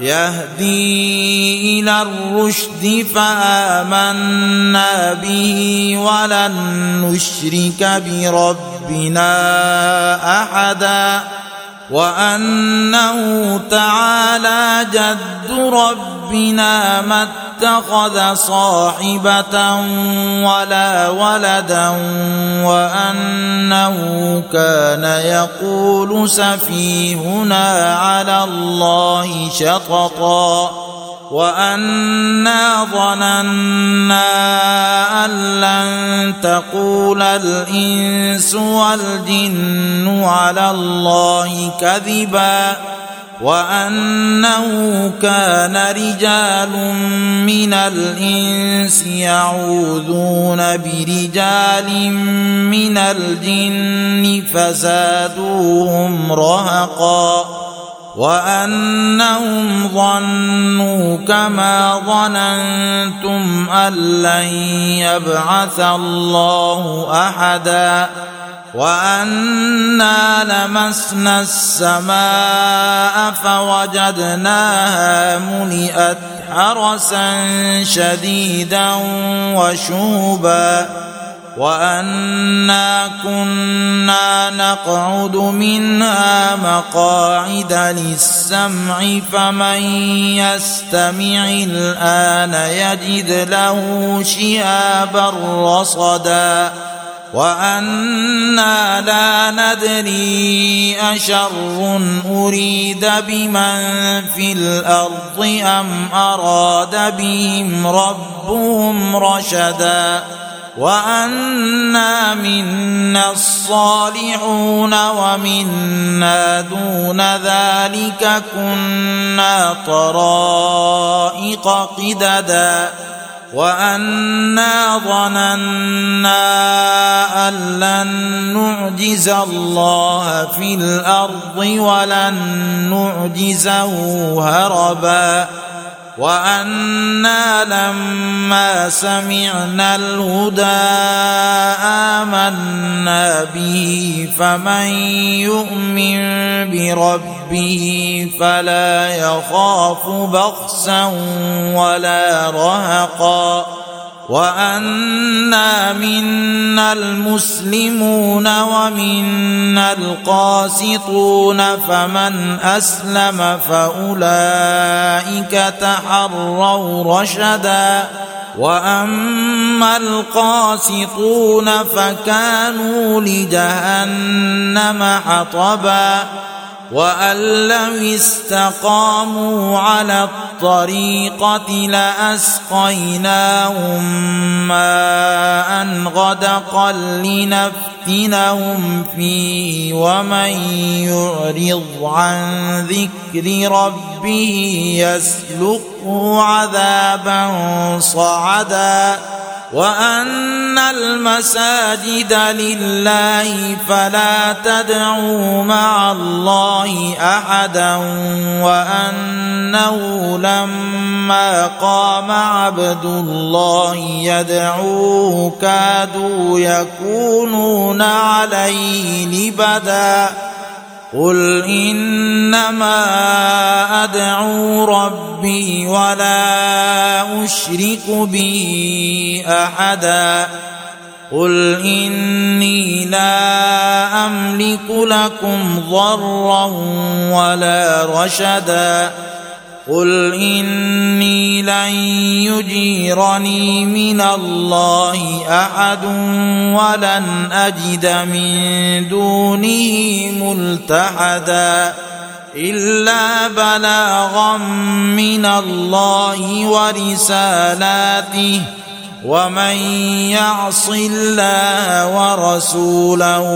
يهدي إلى الرشد فآمنا به ولن نشرك بربنا أحدا. وأنه تعالى جد ربنا ما اتخذ صاحبة ولا ولدا وأنه كان يقول سفيهنا على الله شططا. وانا ظننا ان لن تقول الانس والجن على الله كذبا وانه كان رجال من الانس يعوذون برجال من الجن فزادوهم رهقا وأنهم ظنوا كما ظننتم أن لن يبعث الله أحدا وأنا لمسنا السماء فوجدناها ملئت حرسا شديدا وشوبا وأنا كنا نقعد منها مقاعد للسمع فمن يستمع الآن يجد له شهابا رصدا. وأنا لا ندري أشر أريد بمن في الأرض أم أراد بهم ربهم رشدا. وأنا منا الصالحون ومنا دون ذلك كنا طرائق قددا. وأنا ظننا أن لن نعجز الله في الأرض ولن نعجزه هربا. وأنا لما سمعنا الهدى آمنا به فمن يؤمن بربه فلا يخاف بخسا ولا رهقا وأنا منا المسلمون ومنا القاسطون فمن أسلم فأولئك تحروا رشدا وأما القاسطون فكانوا لجهنم حطبا وان لو استقاموا على الطريقة لاسقيناهم ماء غدقا لنفتنهم فيه ومن يعرض عن ذكر ربه يسلكه عذابا صعدا وأن المساجد لله فلا تدعوا مع الله أحدا وأنه لما قام عبد الله يدعوه كادوا يكونون عليه لبدا قل انما ادعو ربي ولا اشرك به احدا قل اني لا املك لكم ضرا ولا رشدا قل اني لن يجيرني من الله احد ولن اجد من دونه ملتحدا الا بلاغا من الله ورسالاته ومن يعص الله ورسوله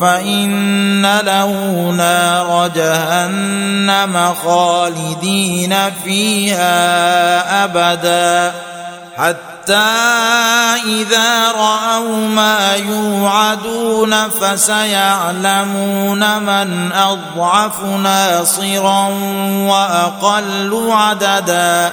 فان له نار جهنم خالدين فيها ابدا حتى اذا راوا ما يوعدون فسيعلمون من اضعف ناصرا واقل عددا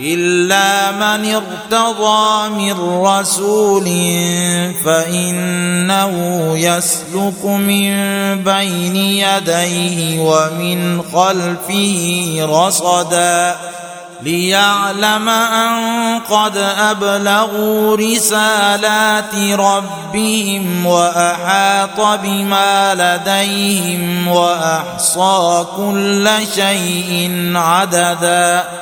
إلا من ارتضى من رسول فإنه يسلك من بين يديه ومن خلفه رصدا ليعلم أن قد أبلغوا رسالات ربهم وأحاط بما لديهم وأحصى كل شيء عددا